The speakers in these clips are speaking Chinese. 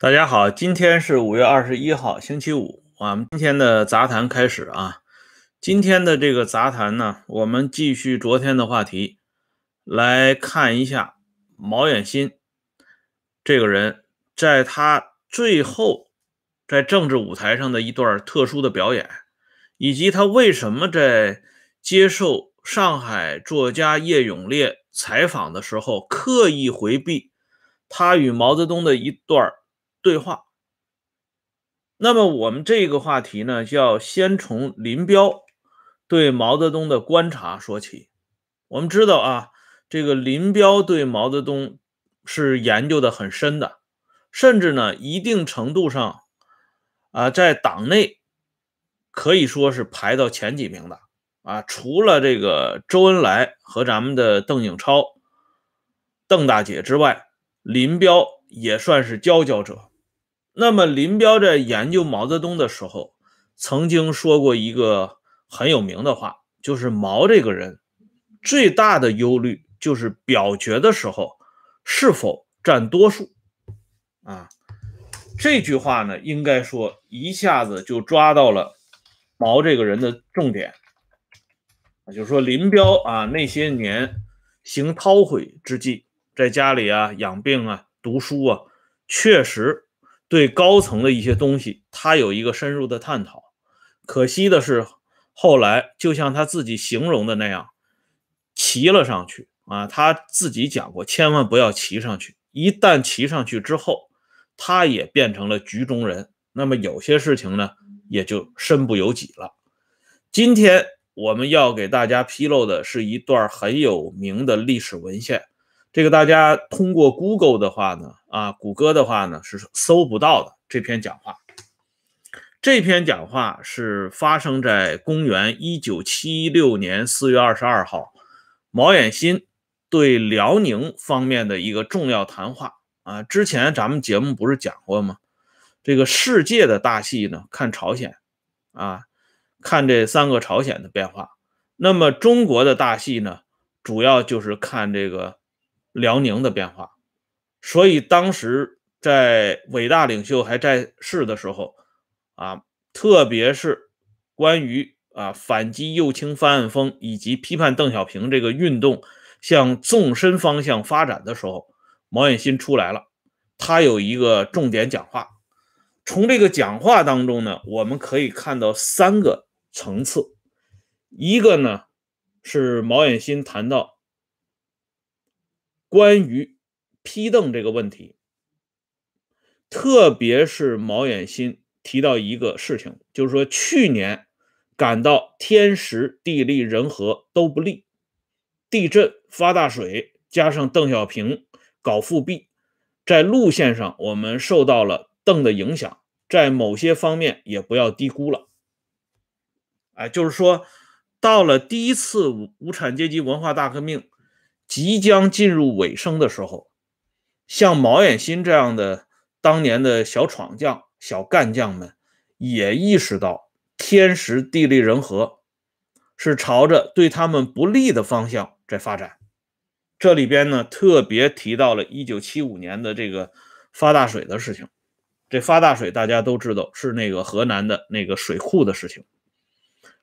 大家好，今天是五月二十一号，星期五。我们今天的杂谈开始啊。今天的这个杂谈呢，我们继续昨天的话题，来看一下毛远新这个人，在他最后在政治舞台上的一段特殊的表演，以及他为什么在接受上海作家叶永烈采访的时候刻意回避他与毛泽东的一段。对话。那么我们这个话题呢，就要先从林彪对毛泽东的观察说起。我们知道啊，这个林彪对毛泽东是研究的很深的，甚至呢，一定程度上啊，在党内可以说是排到前几名的啊。除了这个周恩来和咱们的邓颖超、邓大姐之外，林彪也算是佼佼者。那么，林彪在研究毛泽东的时候，曾经说过一个很有名的话，就是毛这个人最大的忧虑就是表决的时候是否占多数。啊，这句话呢，应该说一下子就抓到了毛这个人的重点。啊，就是说林彪啊，那些年行韬晦之计，在家里啊养病啊读书啊，确实。对高层的一些东西，他有一个深入的探讨。可惜的是，后来就像他自己形容的那样，骑了上去啊。他自己讲过，千万不要骑上去。一旦骑上去之后，他也变成了局中人。那么有些事情呢，也就身不由己了。今天我们要给大家披露的是一段很有名的历史文献。这个大家通过 Google 的话呢，啊，谷歌的话呢是搜不到的这篇讲话。这篇讲话是发生在公元一九七六年四月二十二号，毛远新对辽宁方面的一个重要谈话啊。之前咱们节目不是讲过吗？这个世界的大戏呢，看朝鲜啊，看这三个朝鲜的变化。那么中国的大戏呢，主要就是看这个。辽宁的变化，所以当时在伟大领袖还在世的时候，啊，特别是关于啊反击右倾翻案风以及批判邓小平这个运动向纵深方向发展的时候，毛远新出来了，他有一个重点讲话。从这个讲话当中呢，我们可以看到三个层次，一个呢是毛远新谈到。关于批邓这个问题，特别是毛远新提到一个事情，就是说去年感到天时地利人和都不利，地震发大水，加上邓小平搞复辟，在路线上我们受到了邓的影响，在某些方面也不要低估了。哎，就是说到了第一次无无产阶级文化大革命。即将进入尾声的时候，像毛远新这样的当年的小闯将、小干将们，也意识到天时地利人和是朝着对他们不利的方向在发展。这里边呢，特别提到了1975年的这个发大水的事情。这发大水大家都知道是那个河南的那个水库的事情。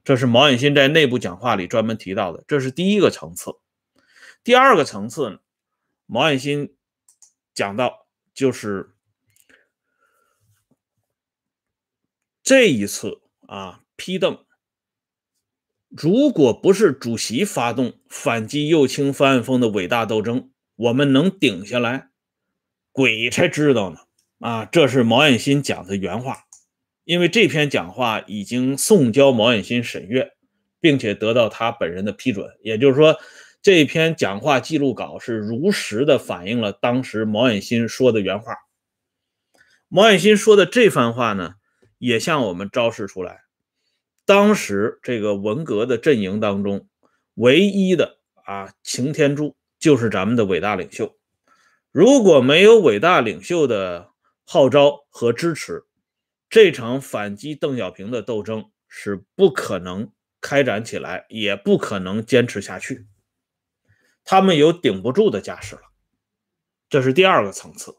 这是毛远新在内部讲话里专门提到的，这是第一个层次。第二个层次，毛远新讲到，就是这一次啊批邓，如果不是主席发动反击右倾翻案风的伟大斗争，我们能顶下来，鬼才知道呢！啊，这是毛远新讲的原话，因为这篇讲话已经送交毛远新审阅，并且得到他本人的批准，也就是说。这篇讲话记录稿是如实的反映了当时毛远新说的原话。毛远新说的这番话呢，也向我们昭示出来，当时这个文革的阵营当中，唯一的啊擎天柱就是咱们的伟大领袖。如果没有伟大领袖的号召和支持，这场反击邓小平的斗争是不可能开展起来，也不可能坚持下去。他们有顶不住的架势了，这是第二个层次。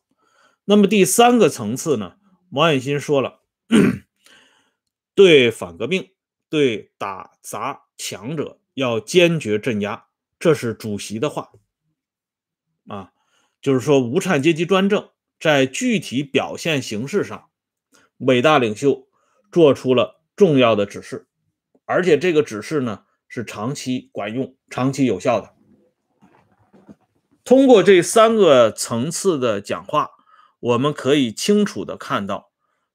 那么第三个层次呢，毛远新说了，对反革命、对打砸抢者要坚决镇压，这是主席的话啊，就是说无产阶级专政在具体表现形式上，伟大领袖做出了重要的指示，而且这个指示呢是长期管用、长期有效的。通过这三个层次的讲话。我们可以清楚的看到，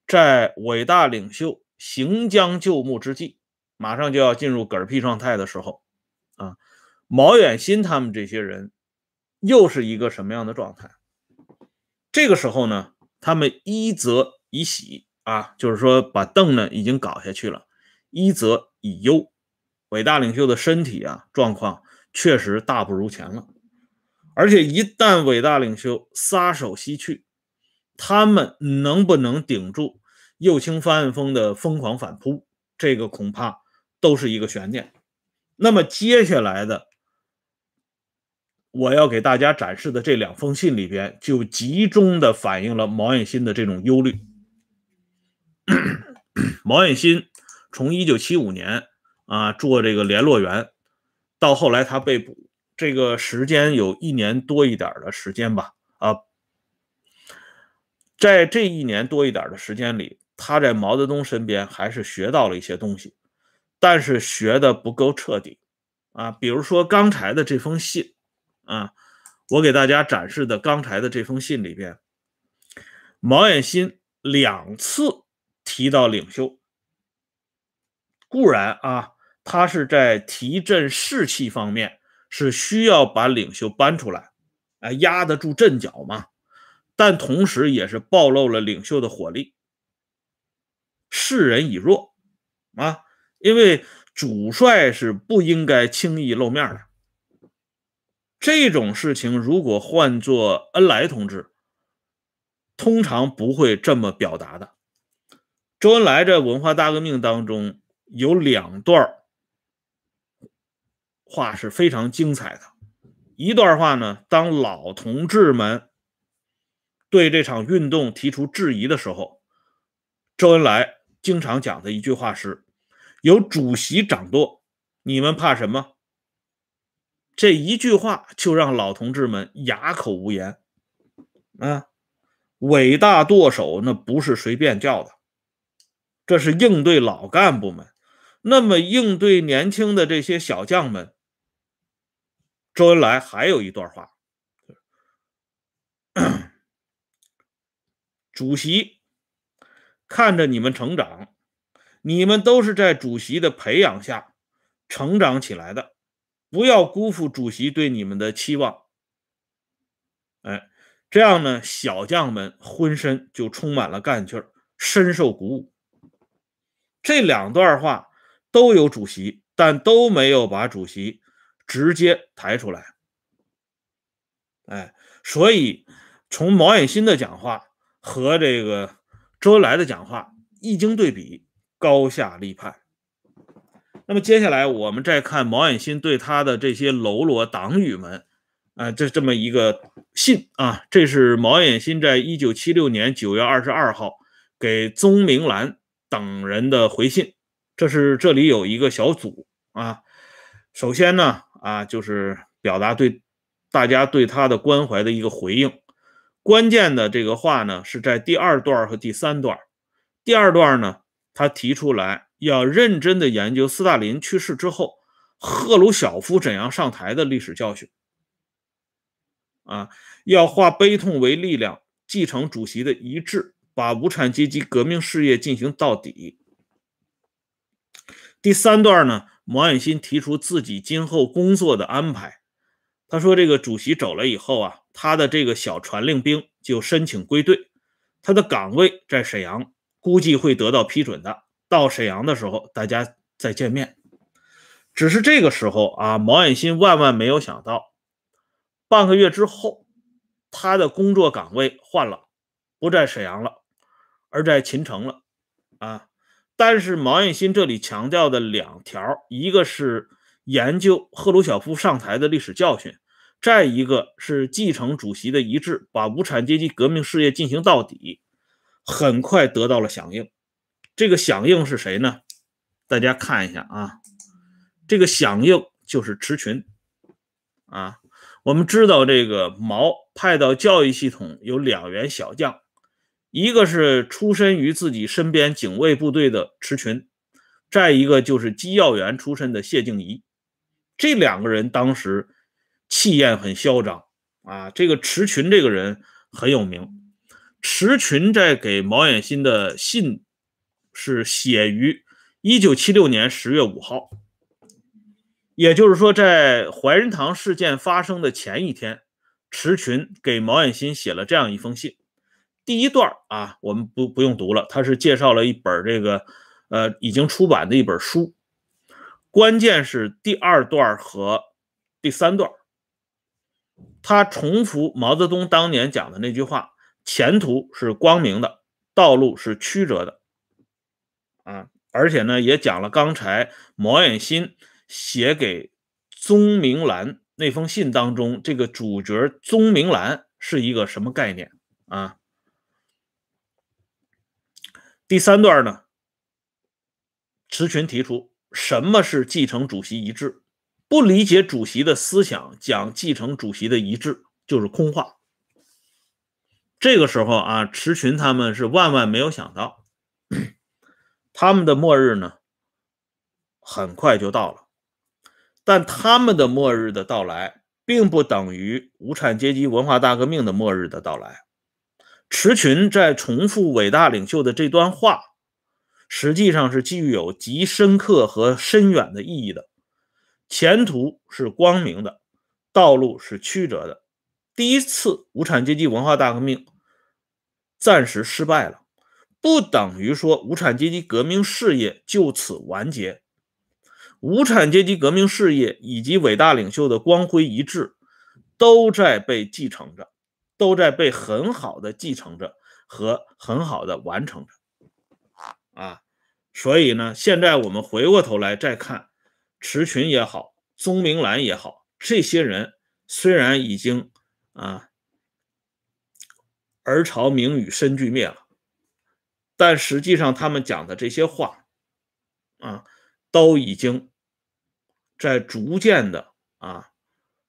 在伟大领袖行将就木之际，马上就要进入嗝屁状态的时候，啊，毛远新他们这些人又是一个什么样的状态？这个时候呢，他们一则以喜啊，就是说把凳呢已经搞下去了；一则以忧，伟大领袖的身体啊状况确实大不如前了，而且一旦伟大领袖撒手西去，他们能不能顶住右倾翻案风的疯狂反扑？这个恐怕都是一个悬念。那么接下来的，我要给大家展示的这两封信里边，就集中的反映了毛远新的这种忧虑。毛远新从一九七五年啊做这个联络员，到后来他被捕，这个时间有一年多一点的时间吧，啊。在这一年多一点的时间里，他在毛泽东身边还是学到了一些东西，但是学的不够彻底啊。比如说刚才的这封信啊，我给大家展示的刚才的这封信里边，毛远新两次提到领袖，固然啊，他是在提振士气方面是需要把领袖搬出来，啊，压得住阵脚嘛。但同时，也是暴露了领袖的火力。示人以弱啊，因为主帅是不应该轻易露面的。这种事情如果换做恩来同志，通常不会这么表达的。周恩来在文化大革命当中有两段话是非常精彩的。一段话呢，当老同志们。对这场运动提出质疑的时候，周恩来经常讲的一句话是：“有主席掌舵，你们怕什么？”这一句话就让老同志们哑口无言。啊，伟大舵手那不是随便叫的，这是应对老干部们。那么应对年轻的这些小将们，周恩来还有一段话。主席看着你们成长，你们都是在主席的培养下成长起来的，不要辜负主席对你们的期望。哎，这样呢，小将们浑身就充满了干劲儿，深受鼓舞。这两段话都有主席，但都没有把主席直接抬出来。哎，所以从毛远新的讲话。和这个周恩来的讲话一经对比，高下立判。那么接下来我们再看毛远新对他的这些喽啰党羽们，啊，这这么一个信啊，这是毛远新在一九七六年九月二十二号给宗明兰等人的回信。这是这里有一个小组啊，首先呢啊，就是表达对大家对他的关怀的一个回应。关键的这个话呢，是在第二段和第三段。第二段呢，他提出来要认真的研究斯大林去世之后，赫鲁晓夫怎样上台的历史教训。啊，要化悲痛为力量，继承主席的遗志，把无产阶级革命事业进行到底。第三段呢，毛远新提出自己今后工作的安排。他说：“这个主席走了以后啊，他的这个小传令兵就申请归队，他的岗位在沈阳，估计会得到批准的。到沈阳的时候，大家再见面。只是这个时候啊，毛远新万万没有想到，半个月之后，他的工作岗位换了，不在沈阳了，而在秦城了。啊，但是毛远新这里强调的两条，一个是研究赫鲁晓夫上台的历史教训。”再一个是继承主席的遗志，把无产阶级革命事业进行到底，很快得到了响应。这个响应是谁呢？大家看一下啊，这个响应就是池群啊。我们知道，这个毛派到教育系统有两员小将，一个是出身于自己身边警卫部队的池群，再一个就是机要员出身的谢静怡。这两个人当时气焰很嚣张啊。这个池群这个人很有名，池群在给毛远新的信是写于。一九七六年十月五号，也就是说，在怀仁堂事件发生的前一天，池群给毛远新写了这样一封信。第一段啊，我们不不用读了，他是介绍了一本这个呃已经出版的一本书。关键是第二段和第三段，他重复毛泽东当年讲的那句话：“前途是光明的，道路是曲折的。”啊。而且呢，也讲了刚才毛远新写给宗明兰那封信当中，这个主角宗明兰是一个什么概念啊？第三段呢，池群提出什么是继承主席遗志？不理解主席的思想，讲继承主席的遗志就是空话。这个时候啊，池群他们是万万没有想到。他们的末日呢，很快就到了，但他们的末日的到来，并不等于无产阶级文化大革命的末日的到来。池群在重复伟大领袖的这段话，实际上是具有极深刻和深远的意义的。前途是光明的，道路是曲折的。第一次无产阶级文化大革命暂时失败了。不等于说无产阶级革命事业就此完结，无产阶级革命事业以及伟大领袖的光辉遗志都在被继承着，都在被很好的继承着和很好的完成着。啊，所以呢，现在我们回过头来再看池群也好，宗明兰也好，这些人虽然已经啊儿朝名与身俱灭了。但实际上，他们讲的这些话，啊，都已经在逐渐的啊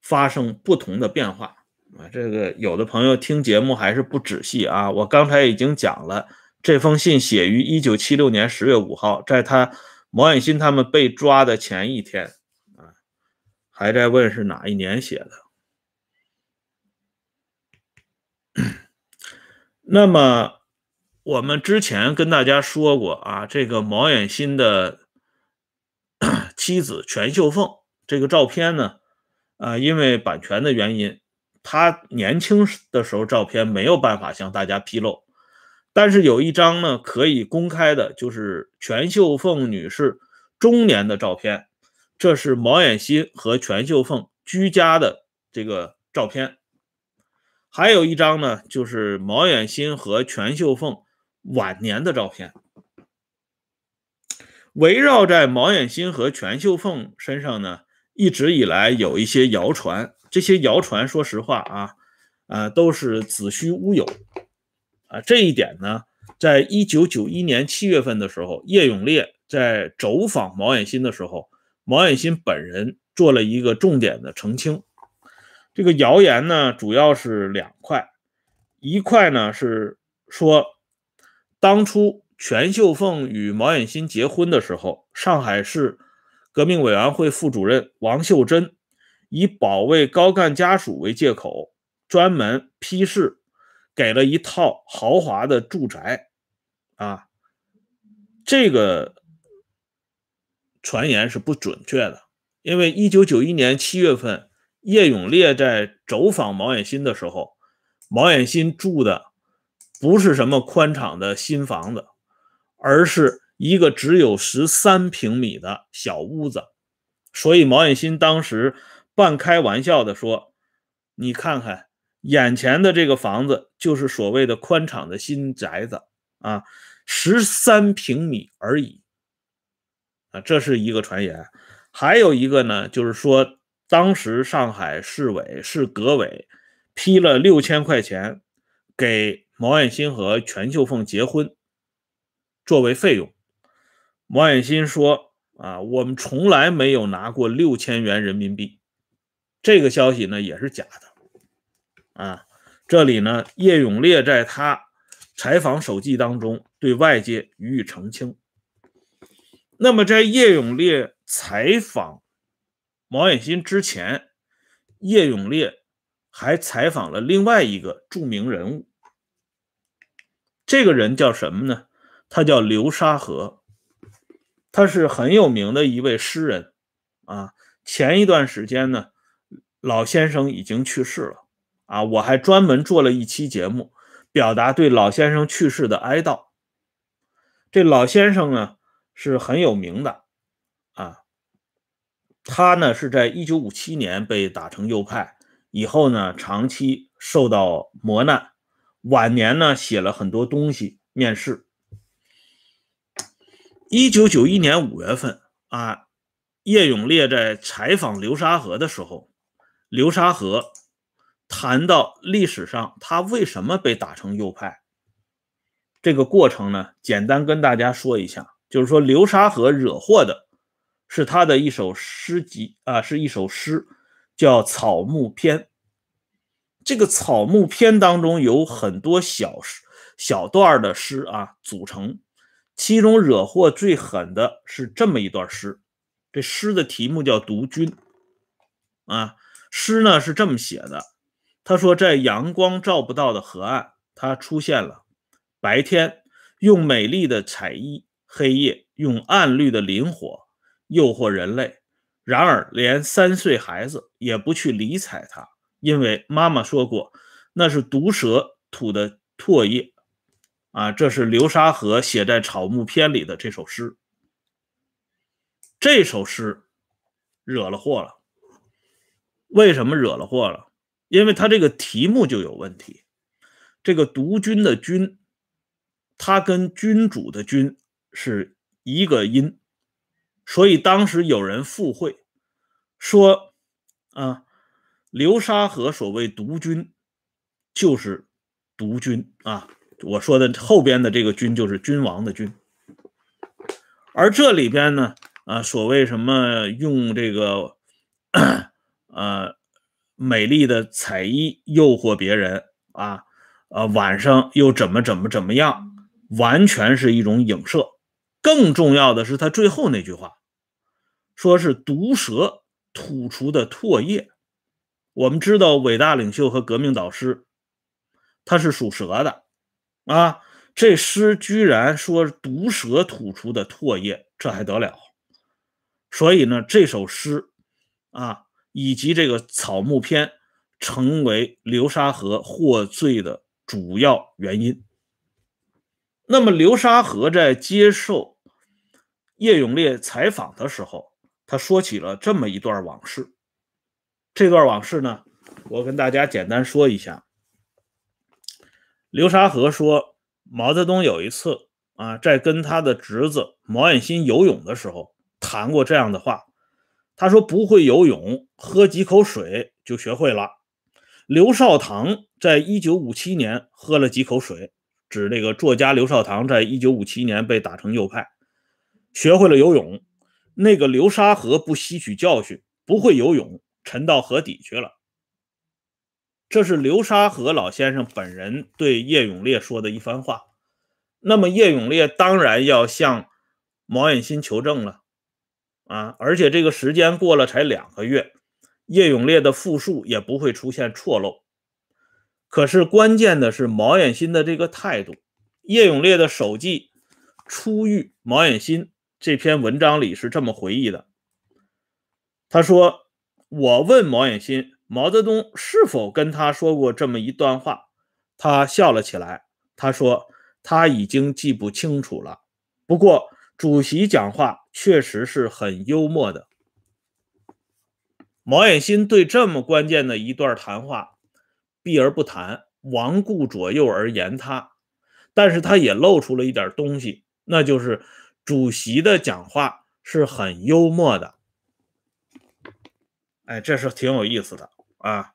发生不同的变化啊。这个有的朋友听节目还是不仔细啊。我刚才已经讲了，这封信写于一九七六年十月五号，在他毛远新他们被抓的前一天啊，还在问是哪一年写的。那么。我们之前跟大家说过啊，这个毛远新的妻子全秀凤这个照片呢，啊，因为版权的原因，他年轻的时候照片没有办法向大家披露。但是有一张呢可以公开的，就是全秀凤女士中年的照片，这是毛远新和全秀凤居家的这个照片。还有一张呢，就是毛远新和全秀凤。晚年的照片，围绕在毛远新和全秀凤身上呢，一直以来有一些谣传。这些谣传，说实话啊，啊，都是子虚乌有啊。这一点呢，在一九九一年七月份的时候，叶永烈在走访毛远新的时候，毛远新本人做了一个重点的澄清。这个谣言呢，主要是两块，一块呢是说。当初全秀凤与毛远新结婚的时候，上海市革命委员会副主任王秀珍以保卫高干家属为借口，专门批示给了一套豪华的住宅。啊，这个传言是不准确的，因为一九九一年七月份，叶永烈在走访毛远新的时候，毛远新住的。不是什么宽敞的新房子，而是一个只有十三平米的小屋子。所以毛远新当时半开玩笑的说：“你看看眼前的这个房子，就是所谓的宽敞的新宅子啊，十三平米而已。”啊，这是一个传言。还有一个呢，就是说当时上海市委市革委批了六千块钱给毛远新和全秀凤结婚作为费用。毛远新说：“啊，我们从来没有拿过六千元人民币。”这个消息呢也是假的。啊，这里呢，叶永烈在他采访手记当中对外界予以澄清。那么，在叶永烈采访毛远新之前，叶永烈还采访了另外一个著名人物。这个人叫什么呢？他叫流沙河，他是很有名的一位诗人啊。前一段时间呢，老先生已经去世了啊，我还专门做了一期节目，表达对老先生去世的哀悼。这老先生呢？是很有名的啊，他呢是在一九五七年被打成右派，以后呢长期受到磨难，晚年呢写了很多东西面世。一九九一年五月份啊，叶永烈在采访流沙河的时候，流沙河谈到历史上他为什么被打成右派，这个过程呢，简单跟大家说一下。就是说，流沙河惹祸的是他的一首诗集啊，是一首诗，叫《草木篇》。这个《草木篇》当中有很多小诗、小段的诗啊组成，其中惹祸最狠的是这么一段诗。这诗的题目叫《独君》啊，诗呢是这么写的：他说，在阳光照不到的河岸，他出现了；白天用美丽的彩衣。黑夜用暗绿的磷火诱惑人类，然而连三岁孩子也不去理睬他，因为妈妈说过那是毒蛇吐的唾液。啊，这是流沙河写在《草木篇》里的这首诗。这首诗惹了祸了。为什么惹了祸了？因为他这个题目就有问题。这个“独君”的“君”，它跟君主的“君”。是一个音，所以当时有人附会说：“啊，流沙河所谓独君，就是独君啊。”我说的后边的这个“君”就是君王的“君”，而这里边呢，啊，所谓什么用这个呃美丽的彩衣诱惑别人啊，呃晚上又怎么怎么怎么样，完全是一种影射。更重要的是，他最后那句话，说是毒蛇吐出的唾液。我们知道，伟大领袖和革命导师，他是属蛇的啊。这诗居然说毒蛇吐出的唾液，这还得了？所以呢，这首诗啊，以及这个草木篇，成为流沙河获罪的主要原因。那么，流沙河在接受叶永烈采访的时候，他说起了这么一段往事。这段往事呢，我跟大家简单说一下。流沙河说，毛泽东有一次啊，在跟他的侄子毛远新游泳的时候，谈过这样的话。他说：“不会游泳，喝几口水就学会了。”刘少棠在一九五七年喝了几口水。指这个作家刘少棠，在一九五七年被打成右派，学会了游泳。那个流沙河不吸取教训，不会游泳，沉到河底去了。这是流沙河老先生本人对叶永烈说的一番话。那么叶永烈当然要向毛远新求证了啊！而且这个时间过了才两个月，叶永烈的复述也不会出现错漏。可是关键的是毛远新的这个态度。叶永烈的手记《初遇毛远新》这篇文章里是这么回忆的：他说，我问毛远新，毛泽东是否跟他说过这么一段话？他笑了起来，他说他已经记不清楚了。不过主席讲话确实是很幽默的。毛远新对这么关键的一段谈话。避而不谈，罔顾左右而言他，但是他也露出了一点东西，那就是主席的讲话是很幽默的。哎，这是挺有意思的啊。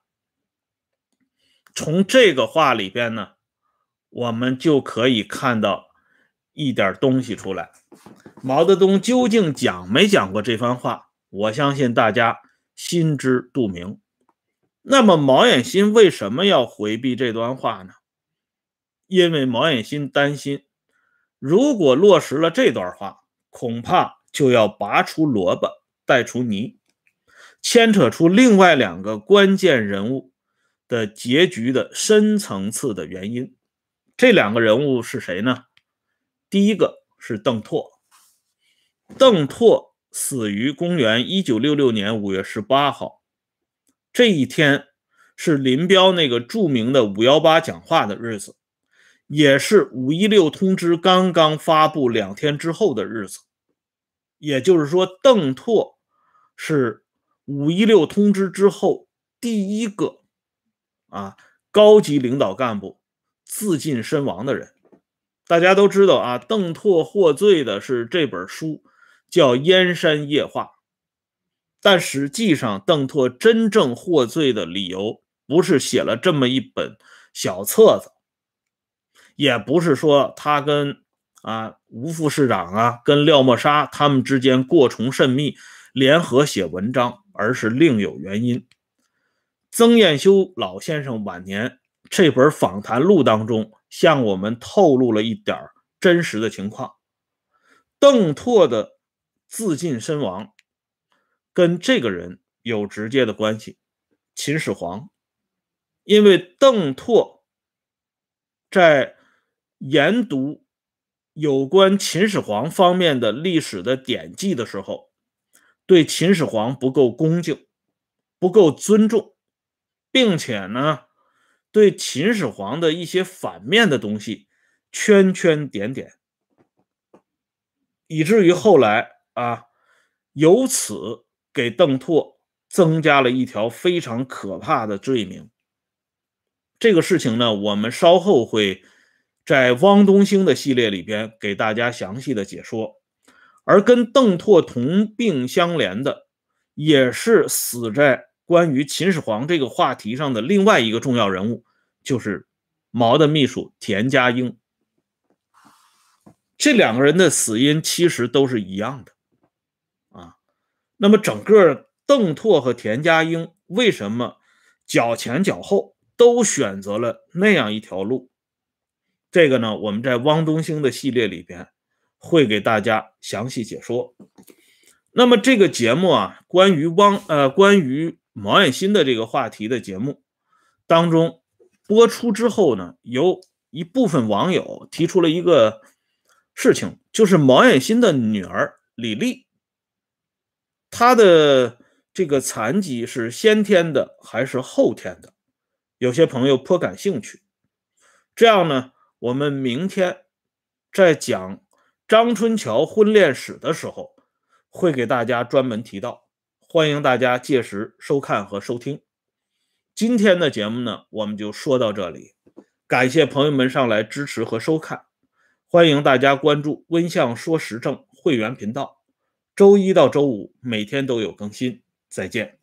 从这个话里边呢，我们就可以看到一点东西出来。毛泽东究竟讲没讲过这番话？我相信大家心知肚明。那么毛远新为什么要回避这段话呢？因为毛远新担心，如果落实了这段话，恐怕就要拔出萝卜带出泥，牵扯出另外两个关键人物。的结局的深层次的原因，这两个人物是谁呢？第一个是邓拓，邓拓死于公元一九六六年五月十八号，这一天是林彪那个著名的五幺八讲话的日子，也是五一六通知刚刚发布两天之后的日子，也就是说，邓拓是五一六通知之后第一个。啊，高级领导干部自尽身亡的人，大家都知道啊。邓拓获罪的是这本书，叫《燕山夜话》，但实际上，邓拓真正获罪的理由，不是写了这么一本小册子，也不是说他跟啊吴副市长啊，跟廖沫沙他们之间过从甚密，联合写文章，而是另有原因。曾彦修老先生晚年这本访谈录当中，向我们透露了一点真实的情况。邓拓的自尽身亡，跟这个人有直接的关系——秦始皇。因为邓拓在研读有关秦始皇方面的历史的典籍的时候，对秦始皇不够恭敬，不够尊重。并且呢，对秦始皇的一些反面的东西圈圈点点，以至于后来啊，由此给邓拓增加了一条非常可怕的罪名。这个事情呢，我们稍后会在汪东兴的系列里边给大家详细的解说。而跟邓拓同病相怜的，也是死在。关于秦始皇这个话题上的另外一个重要人物，就是毛的秘书田家英。这两个人的死因其实都是一样的，啊，那么整个邓拓和田家英为什么脚前脚后都选择了那样一条路？这个呢，我们在汪东兴的系列里边会给大家详细解说。那么这个节目啊，关于汪呃，关于。毛远新的这个话题的节目当中播出之后呢，有一部分网友提出了一个事情，就是毛远新的女儿李丽，她的这个残疾是先天的还是后天的？有些朋友颇感兴趣。这样呢，我们明天在讲张春桥婚恋史的时候，会给大家专门提到。欢迎大家届时收看和收听。今天的节目呢，我们就说到这里。感谢朋友们上来支持和收看，欢迎大家关注“温相说时政”会员频道，周一到周五每天都有更新。再见。